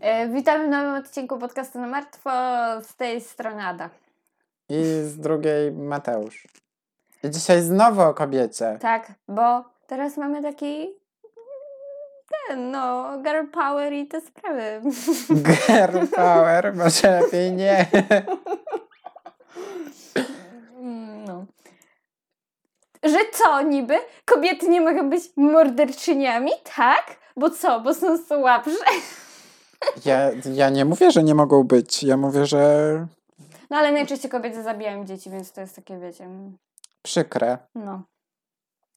E, Witamy w nowym odcinku podcastu na martwo. Z tej strony Ada. I z drugiej Mateusz. I dzisiaj znowu o kobiecie. Tak, bo teraz mamy taki ten, no, girl power i te sprawy. Girl power, może lepiej nie. Mm, No. Że co niby? Kobiety nie mogą być morderczyniami, tak? Bo co? Bo są słabsze? Ja, ja nie mówię, że nie mogą być. Ja mówię, że No ale najczęściej kobiety zabijają dzieci, więc to jest takie, wiecie... mm, przykre. No.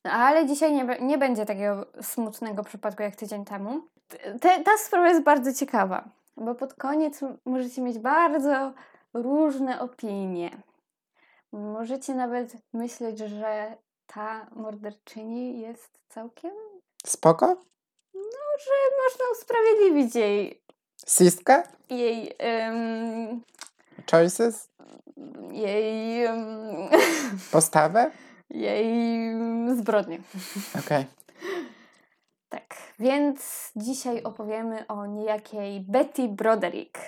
Ale dzisiaj nie, nie będzie takiego smutnego przypadku jak tydzień temu. Te, ta sprawa jest bardzo ciekawa, bo pod koniec możecie mieć bardzo różne opinie. Możecie nawet myśleć, że ta morderczyni jest całkiem. Spoko? że można usprawiedliwić jej. Siska? jej. em, Choices? jej. Postawę? jej zbrodnię. Okej. Tak, więc dzisiaj opowiemy o niejakiej Betty Broderick.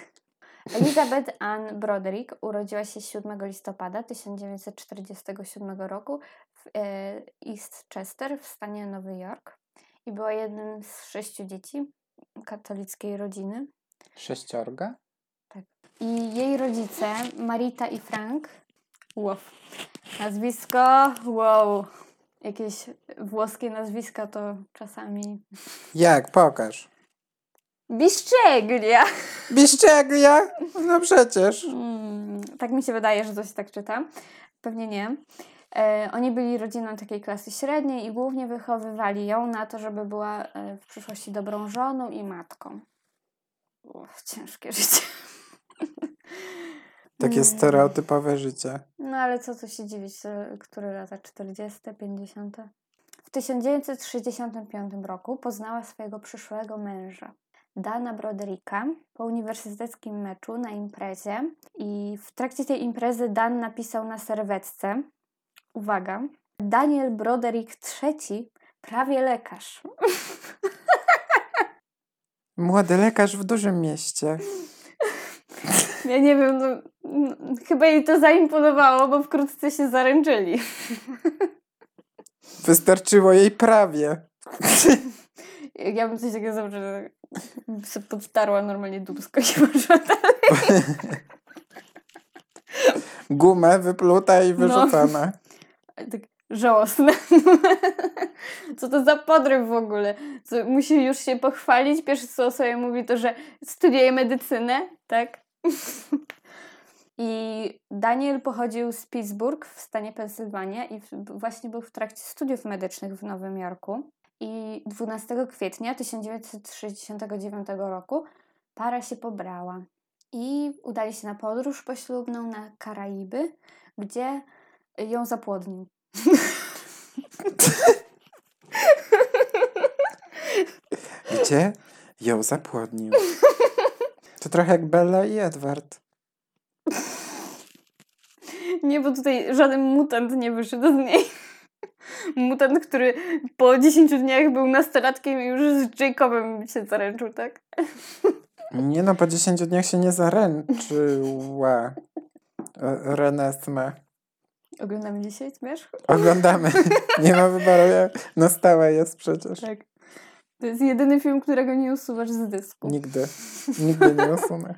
Elizabeth Ann Broderick urodziła się 7 listopada 1947 roku w e, East Chester w stanie Nowy Jork i była jednym z sześciu dzieci katolickiej rodziny. Sześciorga? I jej rodzice, Marita i Frank, wow, nazwisko, wow, jakieś włoskie nazwiska to czasami Jak? Pokaż. Biszczeglia. Biszczeglia? No przecież. Mm, tak mi się wydaje, że to się tak czyta. Pewnie nie. E, oni byli rodziną takiej klasy średniej i głównie wychowywali ją na to, żeby była e, w przyszłości dobrą żoną i matką. Ciężkie życie. Takie Mm. stereotypowe życie. No ale co tu się dziwić, które lata 40., 50. W 1965 roku poznała swojego przyszłego męża, Dana Brodericka, po uniwersyteckim meczu na imprezie i w trakcie tej imprezy Dan napisał na serwetce, uwaga, Daniel Broderick III, prawie lekarz. Młody lekarz w dużym mieście. Ja nie wiem, no, no, chyba jej to zaimponowało, bo wkrótce się zaręczyli. Wystarczyło jej prawie. Ja bym coś takiego zobaczyła, że sobie podstarła normalnie dubsko i poszła dalej. Gumę wypluta i No. wyrzucona. Tak żałosne. Co to za podryw w ogóle? Co, musi już się pochwalić. Pierwsze co sobie mówi to, że studiuje medycynę, tak? I Daniel pochodził z Pittsburgh w stanie Pensylwania i właśnie był w trakcie studiów medycznych w Nowym Jorku. I 12 kwietnia 1969 roku para się pobrała i udali się na podróż poślubną na Karaiby, gdzie ją zapłodnił. Gdzie? Ją zapłodnił. To trochę jak Bella i Edward. Nie, bo tutaj żaden mutant nie wyszedł z niej. Mutant, który po 10 dniach był nastolatkiem i już z Jacobem się zaręczył, tak? Nie no, po 10 dniach się nie zaręczyła. Renesme. Oglądamy dzisiaj Zmierzch? Oglądamy. Nie ma wyboru. Na stałe jest przecież. Tak. To jest jedyny film, którego nie usuwasz z dysku. Nigdy. Nigdy nie usunę.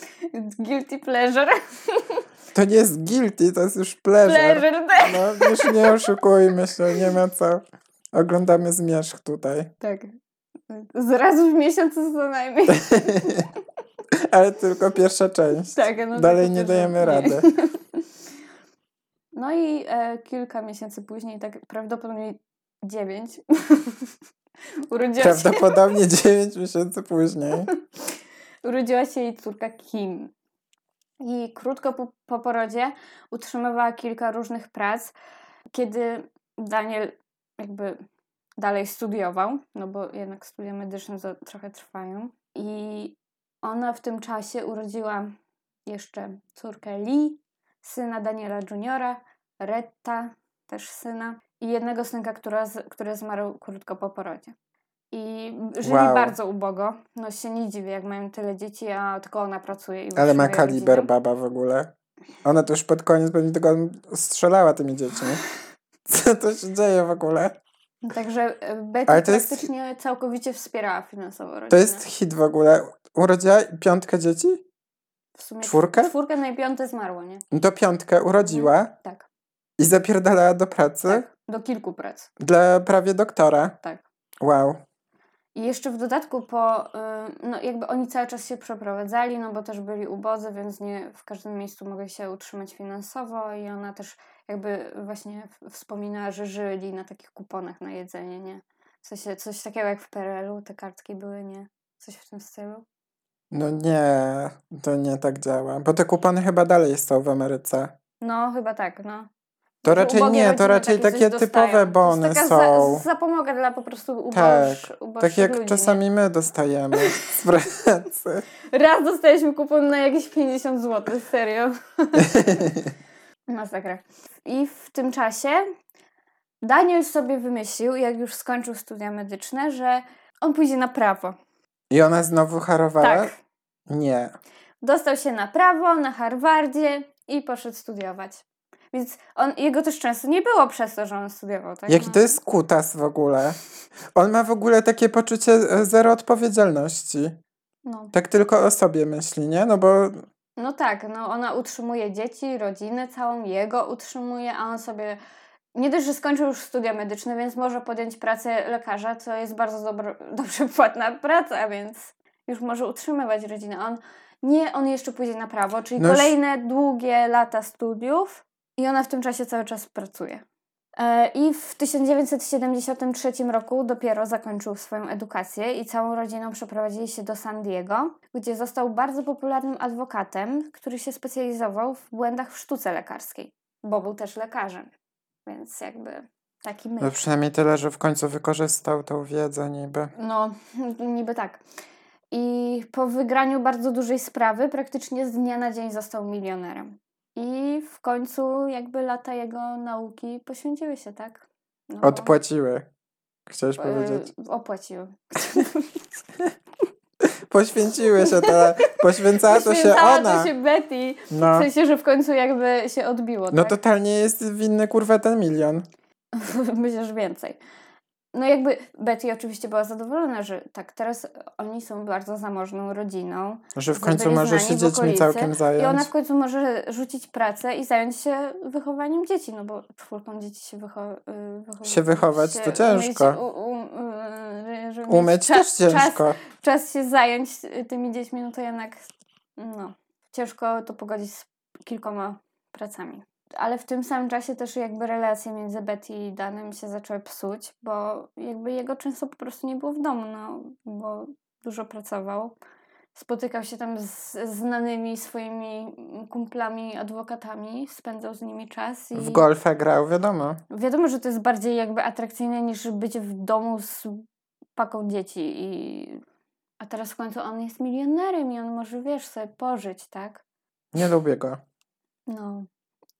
Guilty pleasure. To nie jest guilty, to jest już pleasure. Pleasure, tak. No już nie oszukujmy się, nie ma co. Oglądamy zmierzch tutaj. Tak. Zaraz w miesiącu co najmniej. Ale tylko pierwsza część. Tak, no Dalej nie dajemy nie. rady. No i e, kilka miesięcy później, tak prawdopodobnie dziewięć, urodziła, się, Prawdopodobnie 9 miesięcy później. urodziła się jej córka Kim. I krótko po, po porodzie utrzymywała kilka różnych prac, kiedy Daniel jakby dalej studiował, no bo jednak studia medyczne to trochę trwają. I ona w tym czasie urodziła jeszcze córkę Lee, syna Daniela Juniora, Retta, też syna i jednego synka, która, który zmarł krótko po porodzie. I żyli Wow. bardzo ubogo. No się nie dziwię, jak mają tyle dzieci, a tylko ona pracuje. I Ale ma kaliber baba w ogóle. Ona to już pod koniec pewnie tylko strzelała tymi dziećmi. Co to się dzieje w ogóle? Także e, Betty Ale to jest- praktycznie całkowicie wspierała finansowo rodzinę. To jest hit w ogóle. Urodziła piątkę dzieci? w sumie czwórkę? Czwórkę, no i piąte zmarło, nie? No to piątkę urodziła Tak, i zapierdalała do pracy tak. Do kilku prac, dla prawie doktora. tak. Wow. I jeszcze w dodatku po, y, no jakby oni cały czas się przeprowadzali, no bo też byli ubodzy, więc nie w każdym miejscu mogli się utrzymać finansowo i ona też jakby właśnie wspominała, że żyli na takich kuponach na jedzenie, nie? W sensie coś takiego jak w PRL-u te kartki były, nie? Coś w tym stylu. No nie, to nie tak działa. Bo te kupony chyba dalej są w Ameryce. No chyba tak, no. To raczej nie, to raczej takie typowe dostają. To bony jest taka są. Za, zapomoga dla po prostu uboż, Tak, Tak jak ludzi, nie? czasami my dostajemy z pracy. Raz dostaliśmy kupon na jakieś 50 zł, serio. Masakra. I w tym czasie Daniel sobie wymyślił, jak już skończył studia medyczne, że on pójdzie na prawo. I ona znowu harowała? Tak. Nie. Dostał się na prawo na Harvardzie i poszedł studiować. Więc on, jego też często nie było przez to, że on studiował. Tak? Jaki No. to jest kutas w ogóle? On ma w ogóle takie poczucie e, zero odpowiedzialności. No. Tak tylko o sobie myśli, nie? No bo no tak, no ona utrzymuje dzieci, rodzinę całą, jego utrzymuje, a on sobie nie dość, że skończył już studia medyczne, więc może podjąć pracę lekarza, co jest bardzo dobro, dobrze płatna praca, więc już może utrzymywać rodzinę. On nie, on jeszcze pójdzie na prawo, czyli No kolejne długie lata studiów i ona w tym czasie cały czas pracuje. E, I w 1973 roku dopiero zakończył swoją edukację i całą rodziną przeprowadzili się do San Diego, gdzie został bardzo popularnym adwokatem, który się specjalizował w błędach w sztuce lekarskiej, bo był też lekarzem. Więc jakby taki no myk. przynajmniej tyle, że w końcu wykorzystał tą wiedzę niby. No, niby tak. I po wygraniu bardzo dużej sprawy praktycznie z dnia na dzień został milionerem. I w końcu jakby lata jego nauki poświęciły się, tak? No, Odpłaciły. Chciałeś e, powiedzieć. Opłaciły. Poświęciły się te, poświęcała to się ona. to się Betty. No, W sensie, że w końcu jakby się odbiło, no tak? totalnie jest winny kurwa ten milion. Myślę, że więcej. No jakby Betty oczywiście była zadowolona, że tak, teraz oni są bardzo zamożną rodziną. Że w końcu może się dziećmi całkiem I zająć. ona w końcu może rzucić pracę i zająć się wychowaniem dzieci, no bo czwórką dzieci się, wycho- y, wychowywać. Się wychować to ciężko. Umieć, u, u, y, żeby Umyć mieć też ciężko. Czas, czas się zająć y, tymi dziećmi, no to jednak no, ciężko to pogodzić z kilkoma pracami. Ale w tym samym czasie też jakby relacje między Betty i Danem się zaczęły psuć, bo jakby jego często po prostu nie było w domu, no, bo dużo pracował. Spotykał się tam z znanymi swoimi kumplami, adwokatami, spędzał z nimi czas. I W golfa grał, wiadomo. Wiadomo, że to jest bardziej jakby atrakcyjne niż bycie w domu z paką dzieci. I... A teraz w końcu on jest milionerem i on może, wiesz, sobie pożyć, tak? Nie lubię go. No.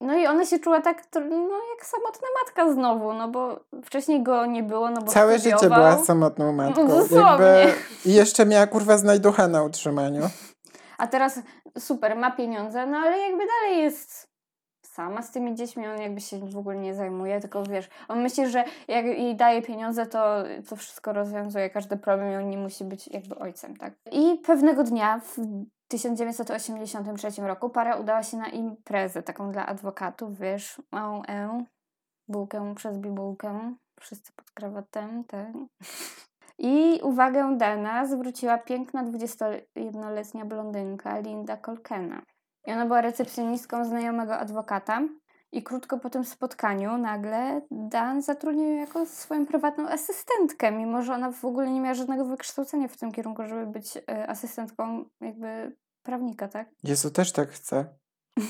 No i ona się czuła tak, no jak samotna matka znowu, no bo wcześniej go nie było, no bo Całe życie studiował. była samotną matką. dosłownie. Jakby... I jeszcze miała kurwa znajducha na utrzymaniu. A teraz super, ma pieniądze, no ale jakby dalej jest sama z tymi dziećmi, on jakby się w ogóle nie zajmuje, tylko wiesz, on myśli, że jak jej daje pieniądze, to, to wszystko rozwiązuje, każdy problem i on nie musi być jakby ojcem, tak? I pewnego dnia w 1983 roku para udała się na imprezę taką dla adwokatów, wiesz, małą E, bułkę przez bibułkę, wszyscy pod krawatem, tak? I uwagę Dana zwróciła piękna 21-letnia blondynka Linda Colkena. I ona była recepcjonistką znajomego adwokata. I krótko po tym spotkaniu nagle Dan zatrudnił ją jako swoją prywatną asystentkę, mimo że ona w ogóle nie miała żadnego wykształcenia w tym kierunku, żeby być e, asystentką jakby prawnika, tak? Jezu, też tak chcę.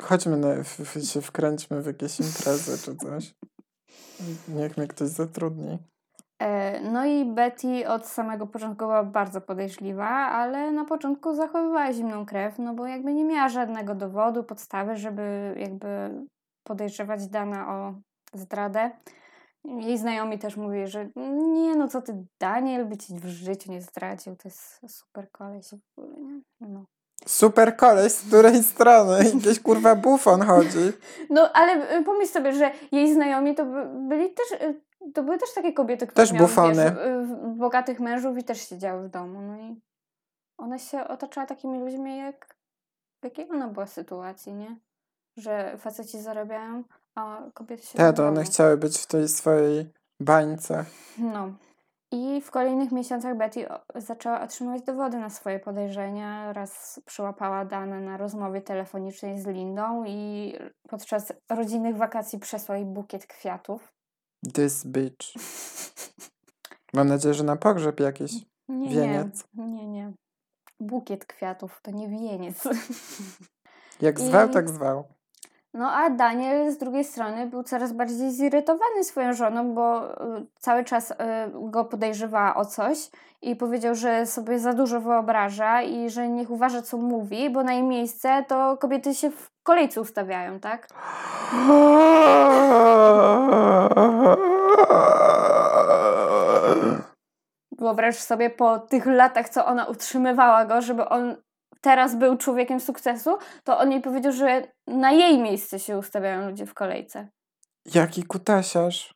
Chodźmy, na, w, w, się wkręćmy w jakieś imprezy czy coś. Niech mnie ktoś zatrudni. E, No i Betty od samego początku była bardzo podejrzliwa, ale na początku zachowywała zimną krew, no bo jakby nie miała żadnego dowodu, podstawy, żeby jakby podejrzewać Dana o zdradę. Jej znajomi też mówili, że nie no co ty, Daniel by ci w życiu nie zdradził, to jest super koleś w ogóle, nie? No. Super koleś, z której strony? Jakiś kurwa bufon chodzi. No, ale y, pomyśl sobie, że jej znajomi to by- byli też, y, to były też takie kobiety, które Też miały, bufony. Wiesz, y, bogatych mężów i też siedziały w domu, no i ona się otaczała takimi ludźmi, jak w jakiej ona była sytuacji, nie? Że faceci zarabiają, a kobiety się Tak, to one chciały być w tej swojej bańce. No. I w kolejnych miesiącach Betty zaczęła otrzymywać dowody na swoje podejrzenia. Raz przyłapała dane na rozmowie telefonicznej z Lindą i podczas rodzinnych wakacji przesłał jej bukiet kwiatów. This bitch. Mam nadzieję, że na pogrzeb jakiś. Nie, Wieniec. nie, nie, nie. Bukiet kwiatów to nie wieniec. Jak I- zwał, tak zwał. No a Daniel z drugiej strony był coraz bardziej zirytowany swoją żoną, bo y, cały czas y, go podejrzewała o coś i powiedział, że sobie za dużo wyobraża i że niech uważa co mówi, bo na jej miejsce to kobiety się w kolejce ustawiają, tak? Wyobraź sobie po tych latach, co ona utrzymywała go, żeby on teraz był człowiekiem sukcesu, to on jej powiedział, że na jej miejsce się ustawiają ludzie w kolejce. Jaki kutasiarz.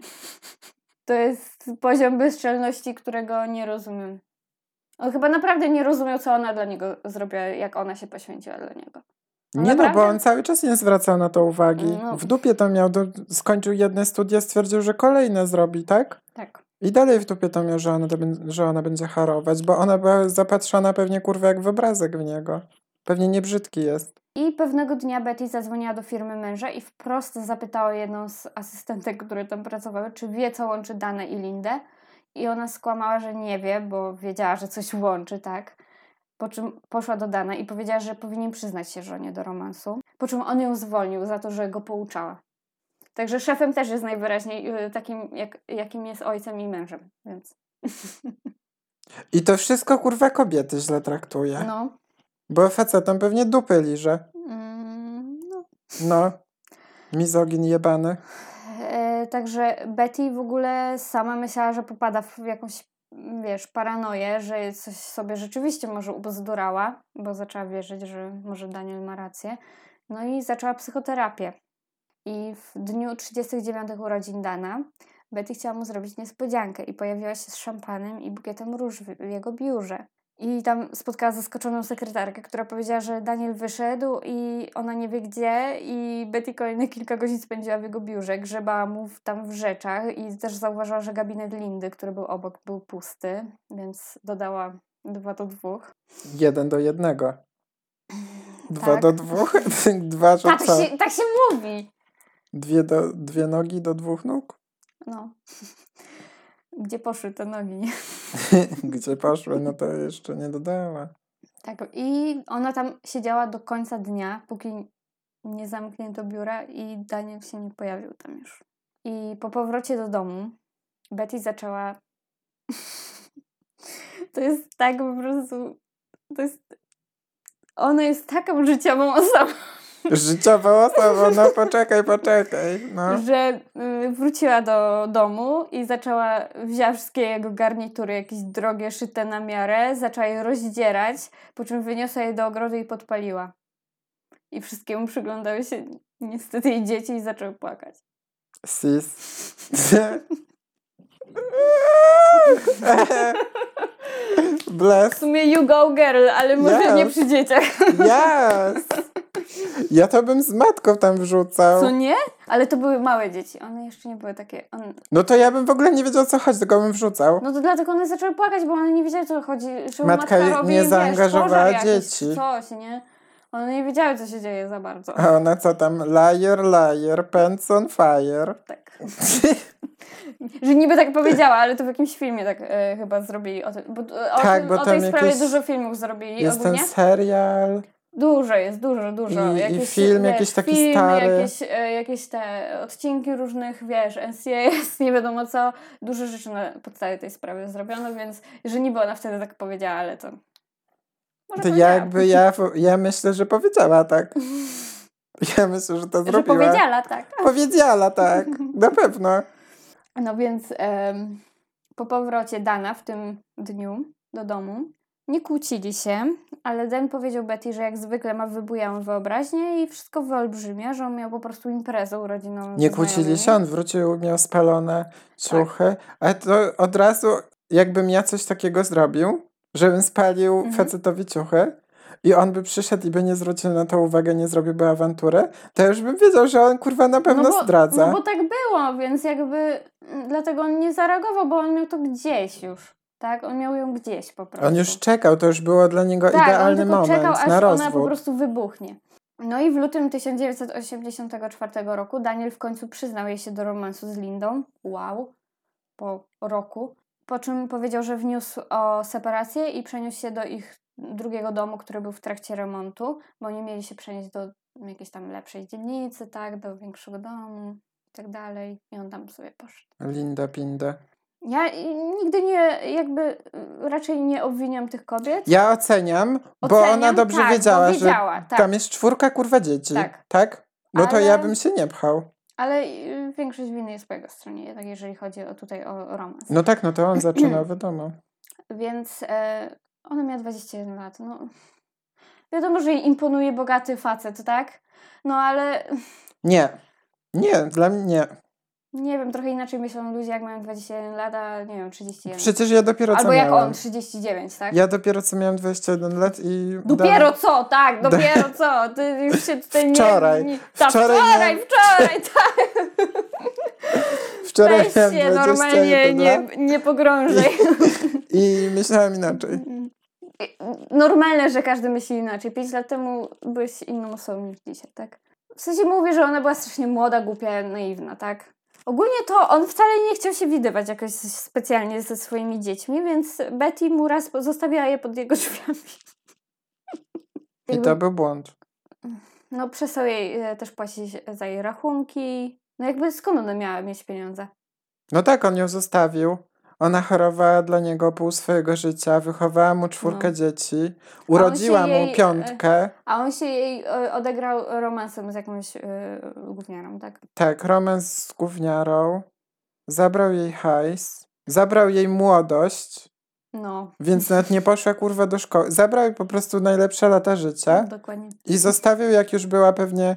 To jest poziom bezczelności, którego nie rozumiem. On chyba naprawdę nie rozumiał, co ona dla niego zrobiła, jak ona się poświęciła dla niego. No Nie no, naprawdę? bo on cały czas nie zwracał na to uwagi. No. W dupie to miał, do, skończył jedne studia, stwierdził, że kolejne zrobi, tak? Tak. I dalej w dupie to miał, że ona, że ona będzie harować, bo ona była zapatrzona pewnie kurwa jak w obrazek w niego. Pewnie nie brzydki jest. I pewnego dnia Betty zadzwoniła do firmy męża i wprost zapytała jedną z asystentek, które tam pracowały, czy wie, co łączy Danę i Lindę. I ona skłamała, że nie wie, bo wiedziała, że coś łączy, tak? Po czym poszła do Dana i powiedziała, że powinien przyznać się żonie do romansu. Po czym on ją zwolnił za to, że go pouczała. Także szefem też jest najwyraźniej y, takim, jak, jakim jest ojcem i mężem, więc I to wszystko kurwa kobiety źle traktuje. no. Bo facetom pewnie dupy liże. Mm, no. No. Mizogin jebany. E, także Betty w ogóle sama myślała, że popada w jakąś, wiesz, paranoję, że coś sobie rzeczywiście może ubzdurała, bo zaczęła wierzyć, że może Daniel ma rację. No i zaczęła psychoterapię. I w dniu 39 urodzin Dana Betty chciała mu zrobić niespodziankę i pojawiła się z szampanem i bukietem róż w, jego biurze. I tam spotkała zaskoczoną sekretarkę, która powiedziała, że Daniel wyszedł i ona nie wie gdzie i Betty kolejne kilka godzin spędziła w jego biurze, grzebała mu w- tam w rzeczach i też zauważyła, że gabinet Lindy, który był obok, był pusty, więc dodała dwa do dwóch. Jeden do jednego. Dwa Tak. do dwóch? Dwa, że Tak co? się, tak się mówi! Dwie, do, dwie nogi do dwóch nóg? No. Gdzie poszły te nogi? Gdzie poszły? No to jeszcze nie dodała. Tak, i ona tam siedziała do końca dnia, póki nie zamknięto biura i Daniel się nie pojawił tam już. I po powrocie do domu Betty zaczęła. to jest tak po prostu. To jest. Ona jest taką życiową osobą, Życiową osobą, no poczekaj, poczekaj. No. że y, wróciła do domu i zaczęła, wzięła wszystkie jego garnitury, jakieś drogie, szyte na miarę, zaczęła je rozdzierać, po czym wyniosła je do ogrodu i podpaliła. I wszystkiemu przyglądały się niestety jej dzieci i zaczęły płakać. Sis. W Bless. sumie you go girl, ale może nie Yes. przy dzieciach. Yes. Ja to bym z matką tam wrzucał. Co nie? Ale to były małe dzieci. One jeszcze nie były takie... On... No to ja bym w ogóle nie wiedział o co chodzi, tylko bym wrzucał. No to dlatego one zaczęły płakać, bo one nie wiedziały co chodzi. Że Matka matka robi, nie wiesz, zaangażowała jakiś, dzieci. Coś, nie? One nie wiedziały, co się dzieje za bardzo. A ona co tam? Liar, liar, pants on fire. Tak. Że niby tak powiedziała, ale to w jakimś filmie tak e, chyba zrobili. O, tym, bo, o, Tak, tym, bo o tej sprawie jakieś- dużo filmów zrobili Jest ten ogólnie. serial. Dużo jest, dużo, dużo. I- i jakieś, film jakiś taki filmy, stary. Jakieś, e, jakieś te odcinki różnych, wiesz, NCIS, nie wiadomo co. Dużo rzeczy na podstawie tej sprawy zrobiono, więc że niby ona wtedy tak powiedziała, ale to... Może To jakby ja, ja myślę, że powiedziała tak. Ja myślę, że to Że zrobiła. powiedziała tak. Powiedziała, tak. Na pewno. No więc em, po powrocie Dana w tym dniu do domu nie kłócili się, ale Dan powiedział Betty, że jak zwykle ma wybujałą wyobraźnię i wszystko wyolbrzymia, że on miał po prostu imprezę urodzinową. Nie kłócili się, on wrócił, miał spalone ciuchy. Ale to od razu, jakbym ja coś takiego zrobił, żebym spalił Mhm. facetowi ciuchy i on by przyszedł i by nie zwrócił na to uwagę, nie zrobiłby awantury, to już bym wiedział, że on kurwa na pewno bo, zdradza. No bo tak było, więc jakby mm, dlatego on nie zareagował, bo on miał to gdzieś już. Tak, on miał ją gdzieś po prostu. On już czekał, to już było dla niego tak, idealny on tylko moment czekał, aż na ona po prostu wybuchnie. No i w lutym 1984 roku Daniel w końcu przyznał jej się do romansu z Lindą. Wow. Po roku. Po czym powiedział, że wniósł o separację i przeniósł się do ich drugiego domu, który był w trakcie remontu, bo oni mieli się przenieść do jakiejś tam lepszej dzielnicy, tak, do większego domu i tak dalej. I on tam sobie poszedł. Linda Pinda. Ja nigdy nie, jakby y, raczej nie obwiniam tych kobiet. Ja oceniam, bo Oceniam, ona dobrze tak, wiedziała, wiedziała, że tak. tam jest czwórka kurwa dzieci. Tak. tak? No to Ale- ja bym się nie pchał. Ale y, większość winy jest po jego stronie, jednak jeżeli chodzi o, tutaj o romans. No tak, no to on zaczynał, wiadomo. Więc e, ona miała 21 lat. No. Wiadomo, że jej imponuje bogaty facet, tak? No ale Nie. Nie, dla mnie nie. nie wiem, trochę inaczej myślą ludzie, jak mają 21 lat, a nie wiem, 31. Przecież ja dopiero co Albo jak miałem. on, 39, tak? Ja dopiero co miałem 21 lat i... Dopiero co, tak, dopiero co. Ty już się tutaj Wczoraj. nie... ta, Wczoraj wczoraj, wczoraj, tak. Wczoraj Weź się 21 normalnie, nie, nie pogrążaj. i myślałem inaczej. Normalne, że każdy myśli inaczej. Pięć lat temu byłeś inną osobą niż dzisiaj, tak? W sensie mówię, że ona była strasznie młoda, głupia, naiwna, tak? Ogólnie to on wcale nie chciał się widywać jakoś specjalnie ze swoimi dziećmi, więc Betty mu raz zostawiała je pod jego drzwiami. I to był błąd. No przestał jej e, też płacić za jej rachunki. No jakby skąd ona miała mieć pieniądze? No tak, on ją zostawił. Ona chorowała dla niego pół swojego życia, wychowała mu czwórkę No. dzieci, urodziła mu jej, e, piątkę. A on się jej e, odegrał romansem z jakąś e, gówniarą, tak? Tak, romans z gówniarą. Zabrał jej hajs. Zabrał jej młodość, No, więc nawet nie poszła kurwa do szkoły. Zabrał jej po prostu najlepsze lata życia dokładnie. i zostawił, jak już była pewnie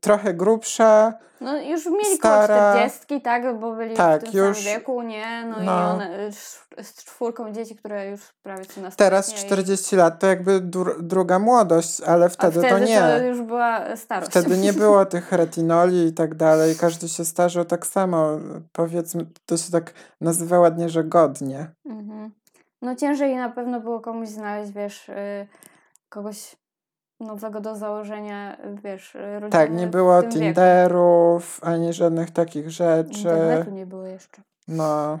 trochę grubsza. No już mieli Stara. koło 40, tak? Bo byli Tak, w tym już- samym wieku, nie? No, i no. one e, sz- z czwórką dzieci, które już prawie 13 Teraz 40 lat to jakby dru- druga młodość, ale wtedy, wtedy to nie. to już była starość. Wtedy nie było tych retinoli i tak dalej. Każdy się starzał tak samo. Powiedzmy, to się tak nazywa ładnie, że godnie. Mhm. No ciężej na pewno było komuś znaleźć, wiesz, y, kogoś nowego do założenia, wiesz, rodziny Tak, nie było tym wieku. Tinderów, ani żadnych takich rzeczy. Internetu nie było jeszcze. No,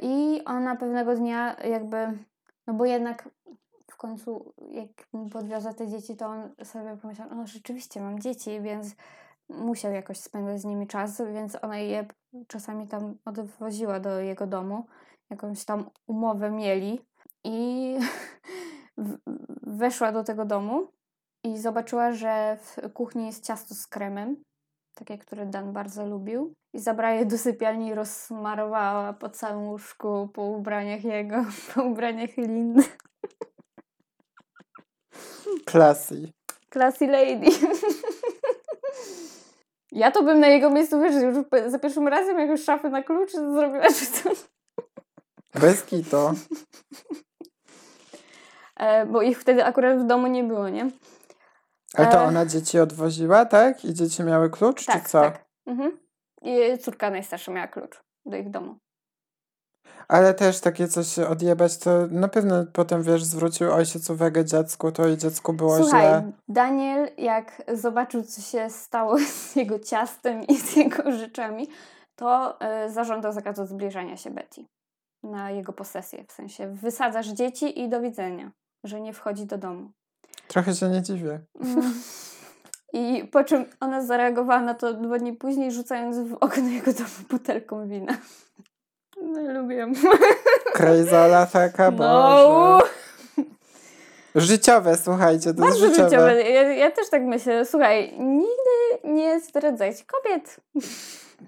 I ona pewnego dnia jakby, no bo jednak w końcu jak podwiozła te dzieci, to on sobie pomyślał, no rzeczywiście mam dzieci, więc musiał jakoś spędzać z nimi czas, więc ona je czasami tam odwoziła do jego domu, jakąś tam umowę mieli i weszła do tego domu i zobaczyła, że w kuchni jest ciasto z kremem, takie, które Dan bardzo lubił. I zabrała je do sypialni i rozsmarowała po całym łóżku, po ubraniach jego, po ubraniach Lindy. classy. Classy lady. Ja to bym na jego miejscu, wiesz, już za pierwszym razem jak już szafy na klucz zrobiła czy coś. Bez kitu. E, bo ich wtedy akurat w domu nie było, nie? Ale to E. ona dzieci odwoziła, tak? I dzieci miały klucz, Tak, czy co? tak. Mhm. I córka najstarsza miała klucz do ich domu. Ale też takie coś odjebać, to na pewno potem, wiesz, zwrócił ojciec uwagę dziecku, to i dziecku było Słuchaj, źle. Daniel, jak zobaczył, co się stało z jego ciastem i z jego rzeczami, to y, zażądał zakazu zbliżania się Betty na jego posesję. W sensie wysadzasz dzieci i do widzenia, że nie wchodzi do domu. Trochę się nie dziwię. Mm. I po czym ona zareagowała na to dwa dni później, rzucając w okno jego domu butelką wina. No, lubię. Krejzala taka, No. Boże. Życiowe, słuchajcie, to Bardzo jest życiowe. życiowe. Ja, ja też tak myślę. Słuchaj, nigdy nie zdradzajcie kobiet.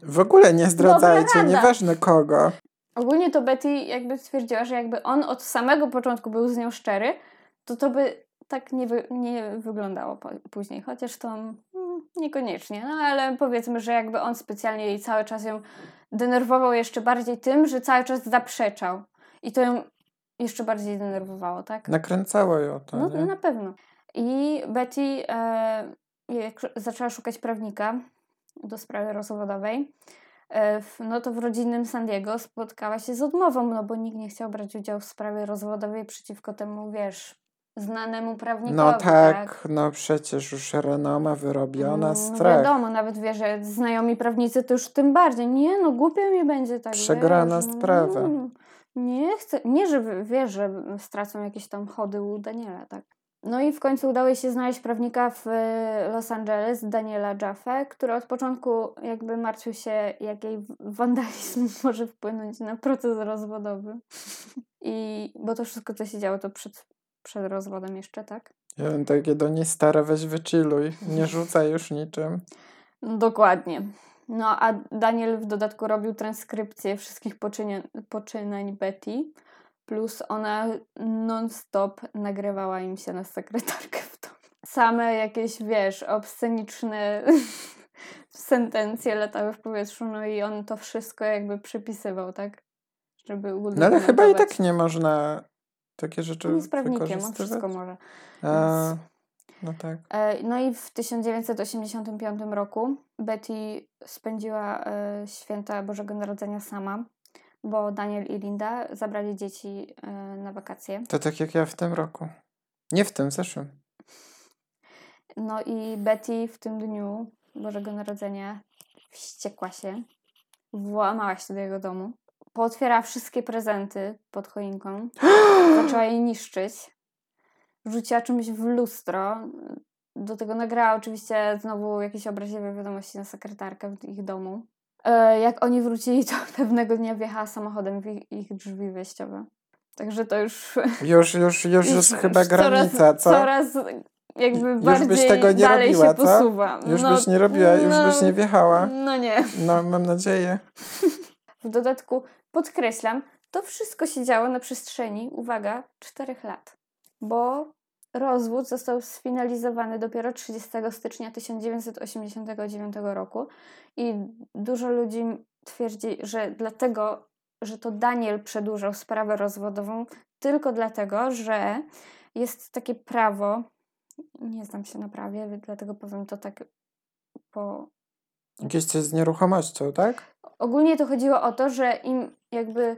W ogóle nie zdradzajcie, nieważne kogo. Ogólnie to Betty jakby stwierdziła, że jakby on od samego początku był z nią szczery, to to by tak nie, wy, nie wyglądało po, później. Chociaż to mm, niekoniecznie. No ale powiedzmy, że jakby on specjalnie jej cały czas ją denerwował jeszcze bardziej tym, że cały czas zaprzeczał. I to ją jeszcze bardziej denerwowało, tak? Nakręcało ją to, No, nie? na pewno. I Betty e, zaczęła szukać prawnika do sprawy rozwodowej, e, no to w rodzinnym San Diego spotkała się z odmową, no bo nikt nie chciał brać udziału w sprawie rozwodowej przeciwko temu, wiesz, znanemu prawnikowi. No tak, no przecież już renoma wyrobiona, No strach. wiadomo, nawet wie, że znajomi prawnicy to już tym bardziej. Nie, no głupio mi będzie tak. Przegrana wiesz, no, sprawa. mm, Nie chcę, nie, że wiesz, że stracą jakieś tam chody u Daniela, tak. No i w końcu udało się znaleźć prawnika w e, Los Angeles, Daniela Jaffe, który od początku jakby martwił się, jak jej wandalizm może wpłynąć na proces rozwodowy. I bo to wszystko, co się działo, to przed, przed rozwodem jeszcze, tak? Ja bym takie do niej stare, weź wychilluj, nie rzucaj już niczym. Dokładnie. No a Daniel w dodatku robił transkrypcję wszystkich poczynań Betty, plus ona non-stop nagrywała im się na sekretarkę w domu. Same jakieś, wiesz, obsceniczne sentencje latały w powietrzu, no i on to wszystko jakby przypisywał, tak? Żeby No ale chyba i tak nie można takie rzeczy On jest prawnikiem, on wszystko może. A, Więc- no tak. E, No i w 1985 roku Betty spędziła e, święta Bożego Narodzenia sama, bo Daniel i Linda zabrali dzieci e, na wakacje. To tak jak ja w tym roku. Nie w tym, zeszłym. No i Betty w tym dniu Bożego Narodzenia wściekła się, włamała się do jego domu, pootwierała wszystkie prezenty pod choinką, zaczęła je niszczyć, rzuciła czymś w lustro, do tego nagrała oczywiście znowu jakieś obraźliwe wiadomości na sekretarkę w ich domu. E, Jak oni wrócili, to pewnego dnia wjechała samochodem w ich, ich drzwi wejściowe. Także to już, Już, już, już jest chyba granica, coraz, co? coraz jakby byś bardziej tego nie dalej robiła, się co? posuwa. Już No, byś nie robiła, już no, byś nie wjechała. No nie. No, mam nadzieję. W dodatku podkreślam, to wszystko się działo na przestrzeni, uwaga, czterech lat. Bo rozwód został sfinalizowany dopiero 30 stycznia 1989 roku i dużo ludzi twierdzi, że dlatego, że to Daniel przedłużał sprawę rozwodową, tylko dlatego, że jest takie prawo, nie znam się na prawie, dlatego powiem to tak po Jakieś coś z nieruchomością, tak? Ogólnie to chodziło o to, że im jakby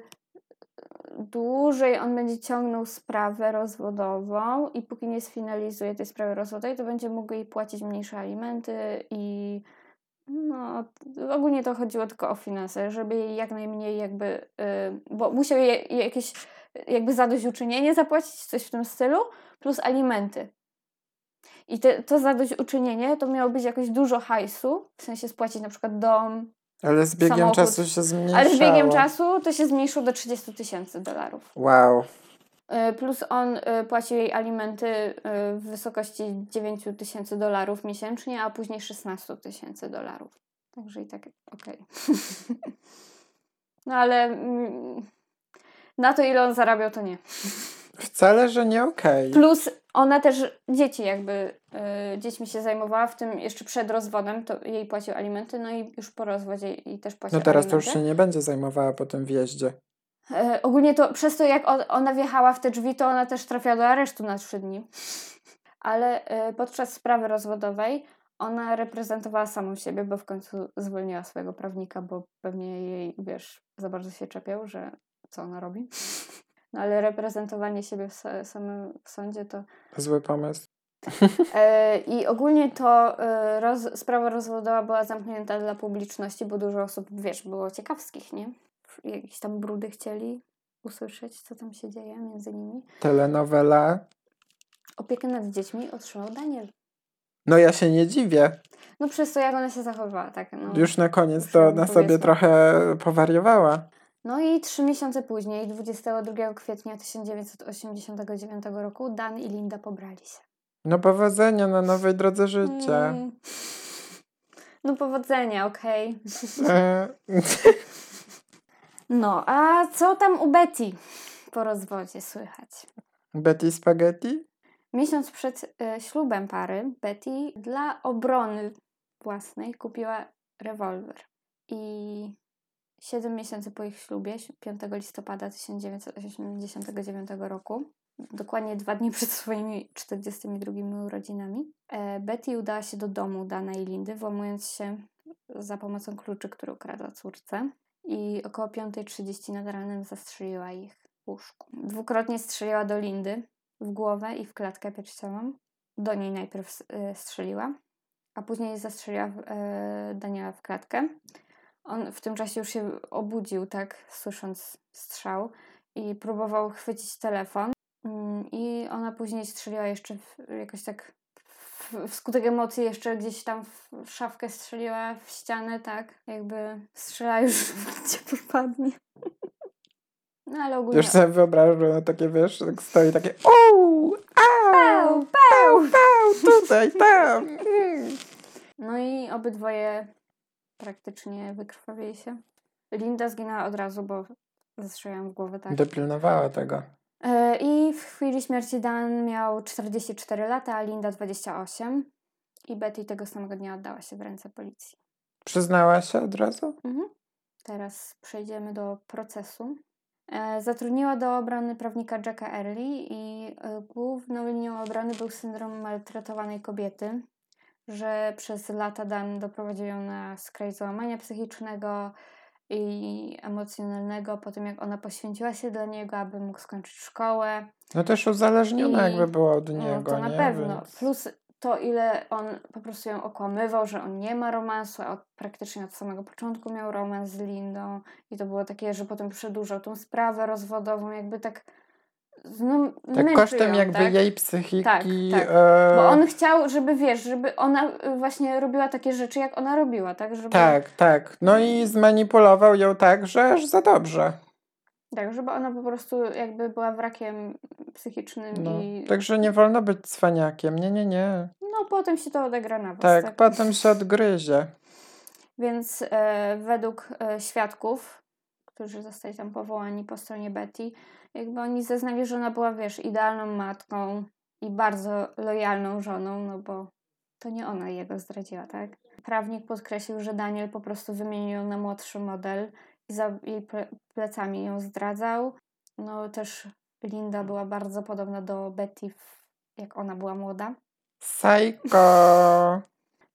dłużej on będzie ciągnął sprawę rozwodową i póki nie sfinalizuje tej sprawy rozwodowej, to będzie mógł jej płacić mniejsze alimenty i no, ogólnie to chodziło tylko o finanse, żeby jej jak najmniej jakby, y, bo musiał jej jakieś jakby zadośćuczynienie zapłacić, coś w tym stylu, plus alimenty. I te, to zadośćuczynienie to miało być jakoś dużo hajsu, w sensie spłacić na przykład dom, Ale z biegiem Samochód. czasu się zmniejszało. ale z biegiem czasu to się zmniejszyło do 30 tysięcy dolarów. Wow. Y, Plus on y, płacił jej alimenty y, w wysokości 9 tysięcy dolarów miesięcznie, a później 16 tysięcy dolarów. Także i tak okej. no ale mm, na to, ile on zarabiał, to nie. Wcale, że nie okej. Plus ona też dzieci jakby, y, dziećmi się zajmowała, w tym jeszcze przed rozwodem, to jej płacił alimenty, no i już po rozwodzie i też płacił No teraz to alimenty. już się nie będzie zajmowała po tym wjeździe. E, ogólnie to przez to, jak ona wjechała w te drzwi, to ona też trafiła do aresztu na trzy dni. Ale e, podczas sprawy rozwodowej ona reprezentowała samą siebie, bo w końcu zwolniła swojego prawnika, bo pewnie jej, wiesz, za bardzo się czepiał, że co ona robi. No ale reprezentowanie siebie w sa- samym w sądzie to Zły pomysł. E, I ogólnie to e, roz, sprawa rozwodowa była zamknięta dla publiczności, bo dużo osób, wiesz, było ciekawskich, nie? Jakieś tam brudy chcieli usłyszeć, co tam się dzieje między nimi. Telenowela. Opiekę nad dziećmi otrzymał Daniel. No ja się nie dziwię. No przez to, jak ona się zachowywała, tak. No, Już na koniec to na sobie trochę powariowała. No i trzy miesiące później, 22 kwietnia 1989 roku, Dan i Linda pobrali się. No powodzenia na nowej drodze życia. Mm. No powodzenia, okej. E, No, a co tam u Betty po rozwodzie słychać? Betty Spaghetti? Miesiąc przed e, ślubem pary, Betty dla obrony własnej kupiła rewolwer. I 7 miesięcy po ich ślubie, 5 listopada 1989 roku, dokładnie dwa dni przed swoimi 42 urodzinami, e, Betty udała się do domu Dana i Lindy, włamując się za pomocą kluczy, które ukradła córce. I około 5.30 nad ranem zastrzeliła ich w łóżku. Dwukrotnie strzeliła do Lindy w głowę i w klatkę piersiową. Do niej najpierw y, strzeliła, a później zastrzeliła y, Daniela w klatkę. On w tym czasie już się obudził, tak, słysząc strzał i próbował chwycić telefon. Mm, I ona później strzeliła jeszcze jakoś tak w- wskutek emocji jeszcze gdzieś tam w szafkę strzeliła w ścianę, tak, jakby strzela już gdzie popadnie. No ale ogólnie... Już sobie wyobrażam, że ona takie, wiesz, tak stoi takie ouu, au, pał, pał, tutaj, tam. No i obydwoje praktycznie wykrwawili się. Linda zginęła od razu, bo zastrzeliłam w głowę, tak. Dopilnowała tego. E, I w chwili śmierci Dan miał 44 lata, a Linda 28. I Betty tego samego dnia oddała się w ręce policji. Przyznała się od razu? Mhm. Teraz przejdziemy do procesu. E, Zatrudniła do obrony prawnika Jacka Early i e, główną linią obrony był syndrom maltretowanej kobiety, że przez lata Dan doprowadził ją na skraj załamania psychicznego i emocjonalnego po tym, jak ona poświęciła się dla niego, aby mógł skończyć szkołę. No też uzależniona I- jakby była od No, niego, to na nie? pewno. Więc... Plus to, ile on po prostu ją okłamywał, że on nie ma romansu, a od, praktycznie od samego początku miał romans z Lindą i to było takie, że potem przedłużał tą sprawę rozwodową, jakby tak Tak kosztem ją, jakby tak? jej psychiki. Tak, tak. E... Bo on chciał, żeby wiesz, żeby ona y, właśnie robiła takie rzeczy, jak ona robiła, tak? Żeby, Tak, tak. No i zmanipulował ją tak, że aż za dobrze. Tak, żeby ona po prostu jakby była wrakiem psychicznym No. i Także nie wolno być cwaniakiem. Nie, nie, nie. no potem się to odegra na was. Tak, potem się odgryzie. Więc e, według e, świadków, którzy zostali tam powołani po stronie Betty, jakby oni zeznali, że ona była, wiesz, idealną matką i bardzo lojalną żoną, no bo to nie ona jego zdradziła, tak? Prawnik podkreślił, że Daniel po prostu wymienił ją na młodszy model i za jej ple- plecami ją zdradzał. No też Linda była bardzo podobna do Betty, jak ona była młoda. Psycho.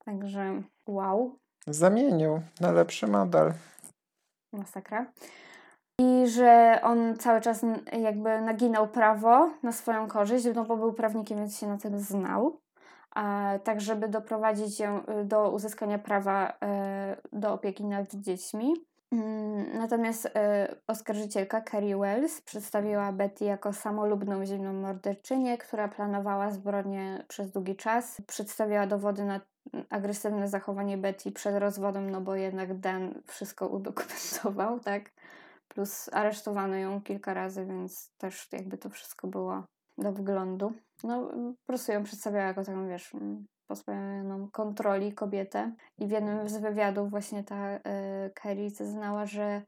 Także wow. Zamienił na lepszy model. Masakra. I że on cały czas jakby naginał prawo na swoją korzyść, no bo był prawnikiem, więc się na tym znał. Tak, żeby doprowadzić ją y, do uzyskania prawa y, do opieki nad dziećmi. Mm, Natomiast y, oskarżycielka Carrie Wells przedstawiła Betty jako samolubną zimną morderczynię, która planowała zbrodnię przez długi czas. Przedstawiała dowody na agresywne zachowanie Betty przed rozwodem, no bo jednak Dan wszystko udokumentował, tak? Plus aresztowano ją kilka razy, więc też jakby to wszystko było do wglądu. No, po prostu ją przedstawiała jako taką, wiesz, mm, pozbawioną kontroli kobietę. I w jednym z wywiadów właśnie ta y, Carrie zeznała, że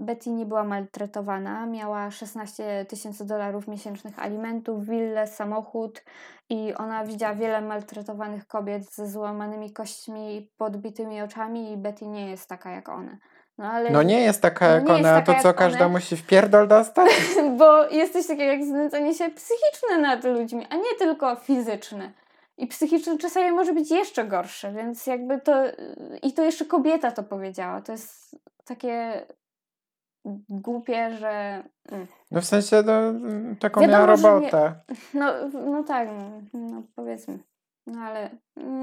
Betty nie była maltretowana, miała 16 tysięcy dolarów miesięcznych alimentów, willę, samochód i ona widziała wiele maltretowanych kobiet ze złamanymi kośćmi, podbitymi oczami i Betty nie jest taka jak one. No, ale No nie jest taka No jak ona, taka to co każda one. musi w pierdol dostać? bo jest coś takiego jak znęcanie się psychiczne nad ludźmi, a nie tylko fizyczne. I psychiczne czasami może być jeszcze gorsze, więc jakby to. I to jeszcze kobieta to powiedziała. To jest takie głupie, że. mm. No w sensie no, mm, taką Wiadomo, miała że nie- robotę. No, no tak, no, no powiedzmy. No ale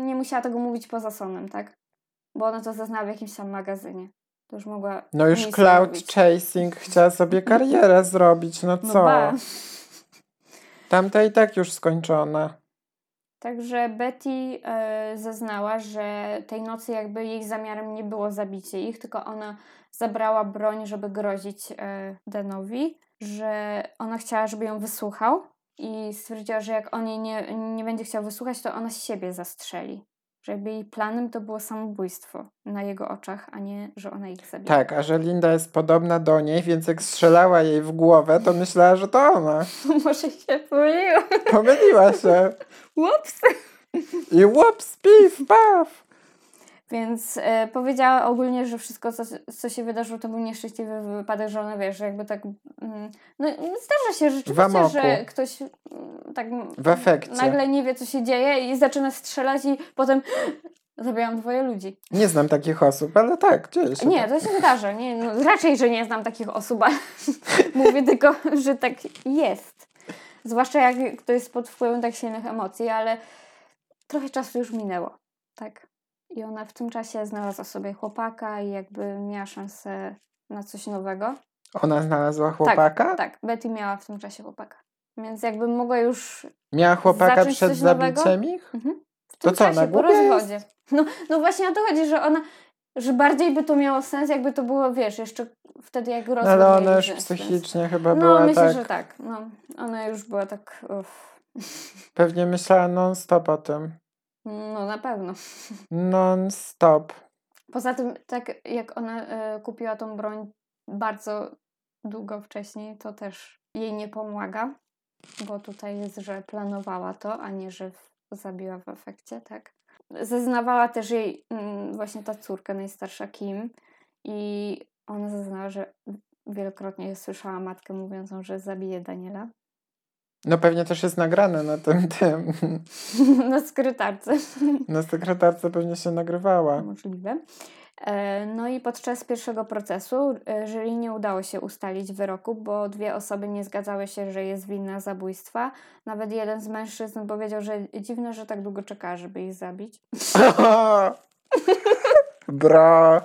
nie musiała tego mówić poza sonem, tak? Bo ona to zaznała w jakimś tam magazynie. To już mogła. No już cloud mówić. chasing chciała sobie karierę zrobić, no No co? ba. Tamta i tak już skończona. Także Betty e, zeznała, że tej nocy jakby jej zamiarem nie było zabicie ich, tylko ona zabrała broń, żeby grozić e, Danowi, że ona chciała, żeby ją wysłuchał i stwierdziła, że jak on jej nie, nie będzie chciał wysłuchać, to ona siebie zastrzeli. Że jakby jej planem to było samobójstwo na jego oczach, a nie, że ona ich zabije. Tak, a że Linda jest podobna do niej, więc jak strzelała jej w głowę, to myślała, że to ona. Może się pomyliła. Pomyliła się. Ups! I łups, pif, paf. Więc e, powiedziała ogólnie, że wszystko, co, co się wydarzyło, to był nieszczęśliwy wypadek, że ona wie, że jakby tak. Mm, no zdarza się rzeczywiście, że ktoś mm, tak W efekcie. nagle nie wie, co się dzieje i zaczyna strzelać i potem zabijam dwoje ludzi. Nie znam takich osób, ale tak, dzieje się. Nie, tak. to się zdarza. Nie, no, raczej, że nie znam takich osób, ale mówię tylko, że tak jest. Zwłaszcza jak ktoś jest pod wpływem tak silnych emocji, ale trochę czasu już minęło. Tak. I ona w tym czasie znalazła sobie chłopaka i jakby miała szansę na coś nowego. Ona znalazła chłopaka? Tak, tak. Betty miała w tym czasie chłopaka. Więc jakby mogła już Miała chłopaka przed zabiciem ich? mhm, w To tym co, na czasie po jest? rozwodzie. No, no właśnie o to chodzi, że ona, że bardziej by to miało sens, jakby to było, wiesz, jeszcze wtedy jak rozwód No, ale ona już sens. psychicznie chyba No, była myślę, tak. że tak. No, ona już była tak. Uff. Pewnie myślała non-stop o tym. No, na pewno. Non-stop. Poza tym, tak jak ona e, kupiła tą broń bardzo długo wcześniej, to też jej nie pomaga, bo tutaj jest, że planowała to, a nie, że zabiła w efekcie, tak. Zeznawała też jej mm, właśnie ta córka najstarsza Kim i ona zeznała, że wielokrotnie słyszała matkę mówiącą, że zabije Daniela No pewnie też jest nagrane na tym tym. na skrytarce. Na sekretarce pewnie się nagrywała. Możliwe. E, No i podczas pierwszego procesu e, jury nie udało się ustalić wyroku, bo dwie osoby nie zgadzały się, że jest winna zabójstwa. Nawet jeden z mężczyzn powiedział, że dziwne, że tak długo czeka, żeby ich zabić. Bra.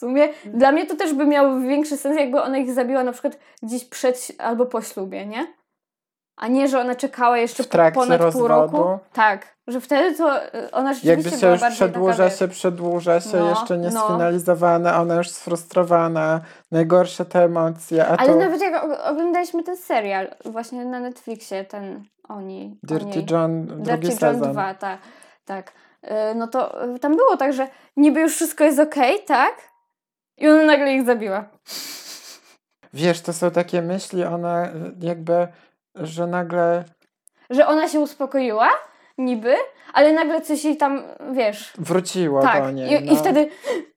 W sumie dla mnie to też by miało większy sens, jakby ona ich zabiła na przykład gdzieś przed albo po ślubie, nie? A nie, że ona czekała jeszcze ponad pół rozwodu? roku. Tak, że wtedy to e, ona rzeczywiście Jakby się była już przedłuża taka, się, przedłuża się, No, jeszcze nie no. ona już sfrustrowana, najgorsze te emocje, a Ale nawet jak og- oglądaliśmy ten serial właśnie na Netflixie, ten oni. Dirty John, drugi Dirty John sezon. 2, tak. tak. Y, No to tam było tak, że niby już wszystko jest okej, tak? I ona nagle ich zabiła. Wiesz, to są takie myśli, one y, jakby, że nagle Że ona się uspokoiła, niby, ale nagle coś jej tam, wiesz. wróciło tak. do niej. I, no, I wtedy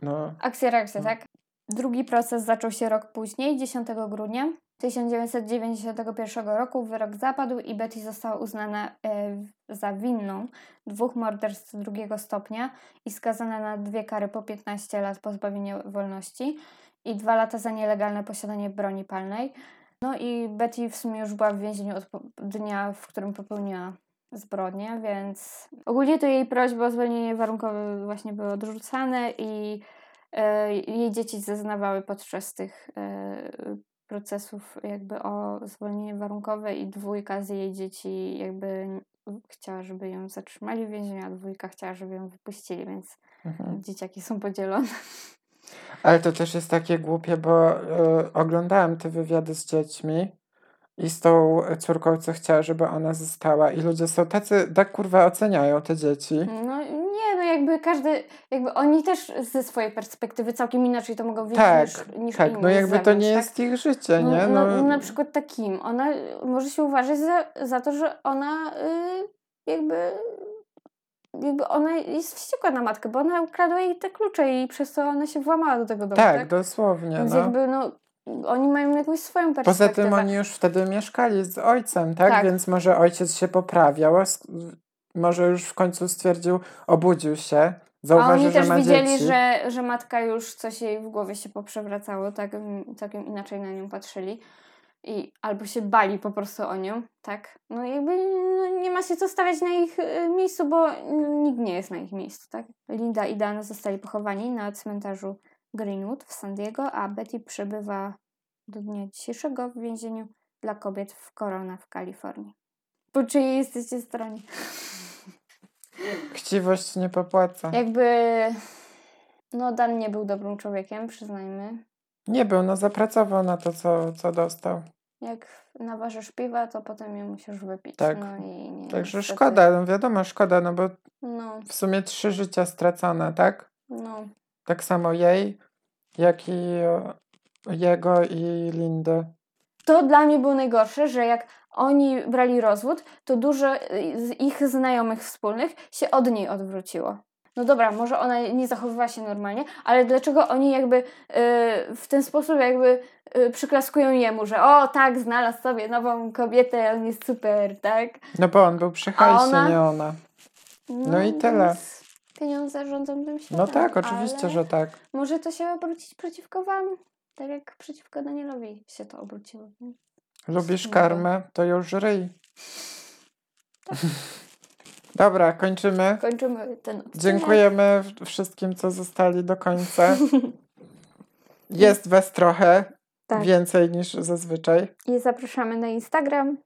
no. akcja, reakcja, No. tak? Drugi proces zaczął się rok później, 10 grudnia 1991 roku. Wyrok zapadł i Betty została uznana e, za winną dwóch morderstw drugiego stopnia i skazana na dwie kary po 15 lat pozbawienia wolności i dwa lata za nielegalne posiadanie broni palnej. No i Betty w sumie już była w więzieniu od dnia, w którym popełniła zbrodnię, więc ogólnie to jej prośby o zwolnienie warunkowe właśnie były odrzucane i e, jej dzieci zeznawały podczas tych e, procesów jakby o zwolnienie warunkowe i dwójka z jej dzieci jakby chciała, żeby ją zatrzymali w więzieniu, a dwójka chciała, żeby ją wypuścili, więc Mhm. dzieciaki są podzielone. Ale to też jest takie głupie, bo y, oglądałam te wywiady z dziećmi i z tą córką, co chciała, żeby ona została i ludzie są tacy, tak kurwa oceniają te dzieci. No no jakby każdy, jakby oni też ze swojej perspektywy całkiem inaczej to mogą widzieć Tak, niż, niż tak, inni no jakby to zewnątrz, nie tak? jest ich życie, nie? No, No, no, na przykład takim. Ona może się uważać za, za to, że ona y, jakby jakby ona jest wściekła na matkę, bo ona ukradła jej te klucze i przez to ona się włamała do tego domu, tak, tak? dosłownie. Więc No. jakby no oni mają jakąś swoją Poza perspektywę. tym oni już wtedy mieszkali z ojcem, tak? Tak. Więc może ojciec się poprawiał, może już w końcu stwierdził, obudził się, A zauważył, oni że też ma widzieli, dzieci. że, że matka już coś jej w głowie się poprzewracało, tak, całkiem inaczej na nią patrzyli. I albo się bali po prostu o nią, tak? No jakby no, nie ma się co stawiać na ich y, miejscu, bo nikt nie jest na ich miejscu, tak? Linda i Dan zostali pochowani na cmentarzu Greenwood w San Diego, a Betty przebywa do dnia dzisiejszego w więzieniu dla kobiet w Corona w Kalifornii. po czyjej jesteście stronie. Chciwość nie popłaca. Jakby... No, Dan nie był dobrym człowiekiem, przyznajmy. Nie był, no zapracował na to, co, co dostał. Jak naważysz piwa, to potem je musisz wypić. Tak. No i nie, Także niestety- szkoda, no wiadomo, szkoda, no bo No, w sumie trzy życia stracone, tak? no. Tak samo jej, jak i jego i Lindy. To dla mnie było najgorsze, że jak oni brali rozwód, to dużo y, z ich znajomych wspólnych się od niej odwróciło. No dobra, może ona nie zachowywała się normalnie, ale dlaczego oni jakby y, w ten sposób jakby y, przyklaskują jemu, że o tak, znalazł sobie nową kobietę, on jest super, tak? No bo on był przy hajsie, ona? nie ona. No i tyle. więc Pieniądze rządzą tym światem. No tak, oczywiście, że tak. Może to się obrócić przeciwko wam, tak jak przeciwko Danielowi się to obróciło. Lubisz karmę, to już ryj. Dobra, kończymy. Kończymy ten odcinek. Dziękujemy wszystkim, co zostali do końca. Jest was trochę, Tak. więcej niż zazwyczaj. I zapraszamy na Instagram,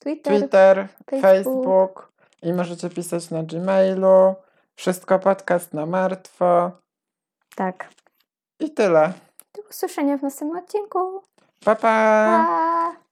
Twitter. Twitter, Facebook. Facebook i możecie pisać na Gmailu. Wszystko podcast na martwo. Tak. I tyle. Do usłyszenia w następnym odcinku. Pa, pa! Pa!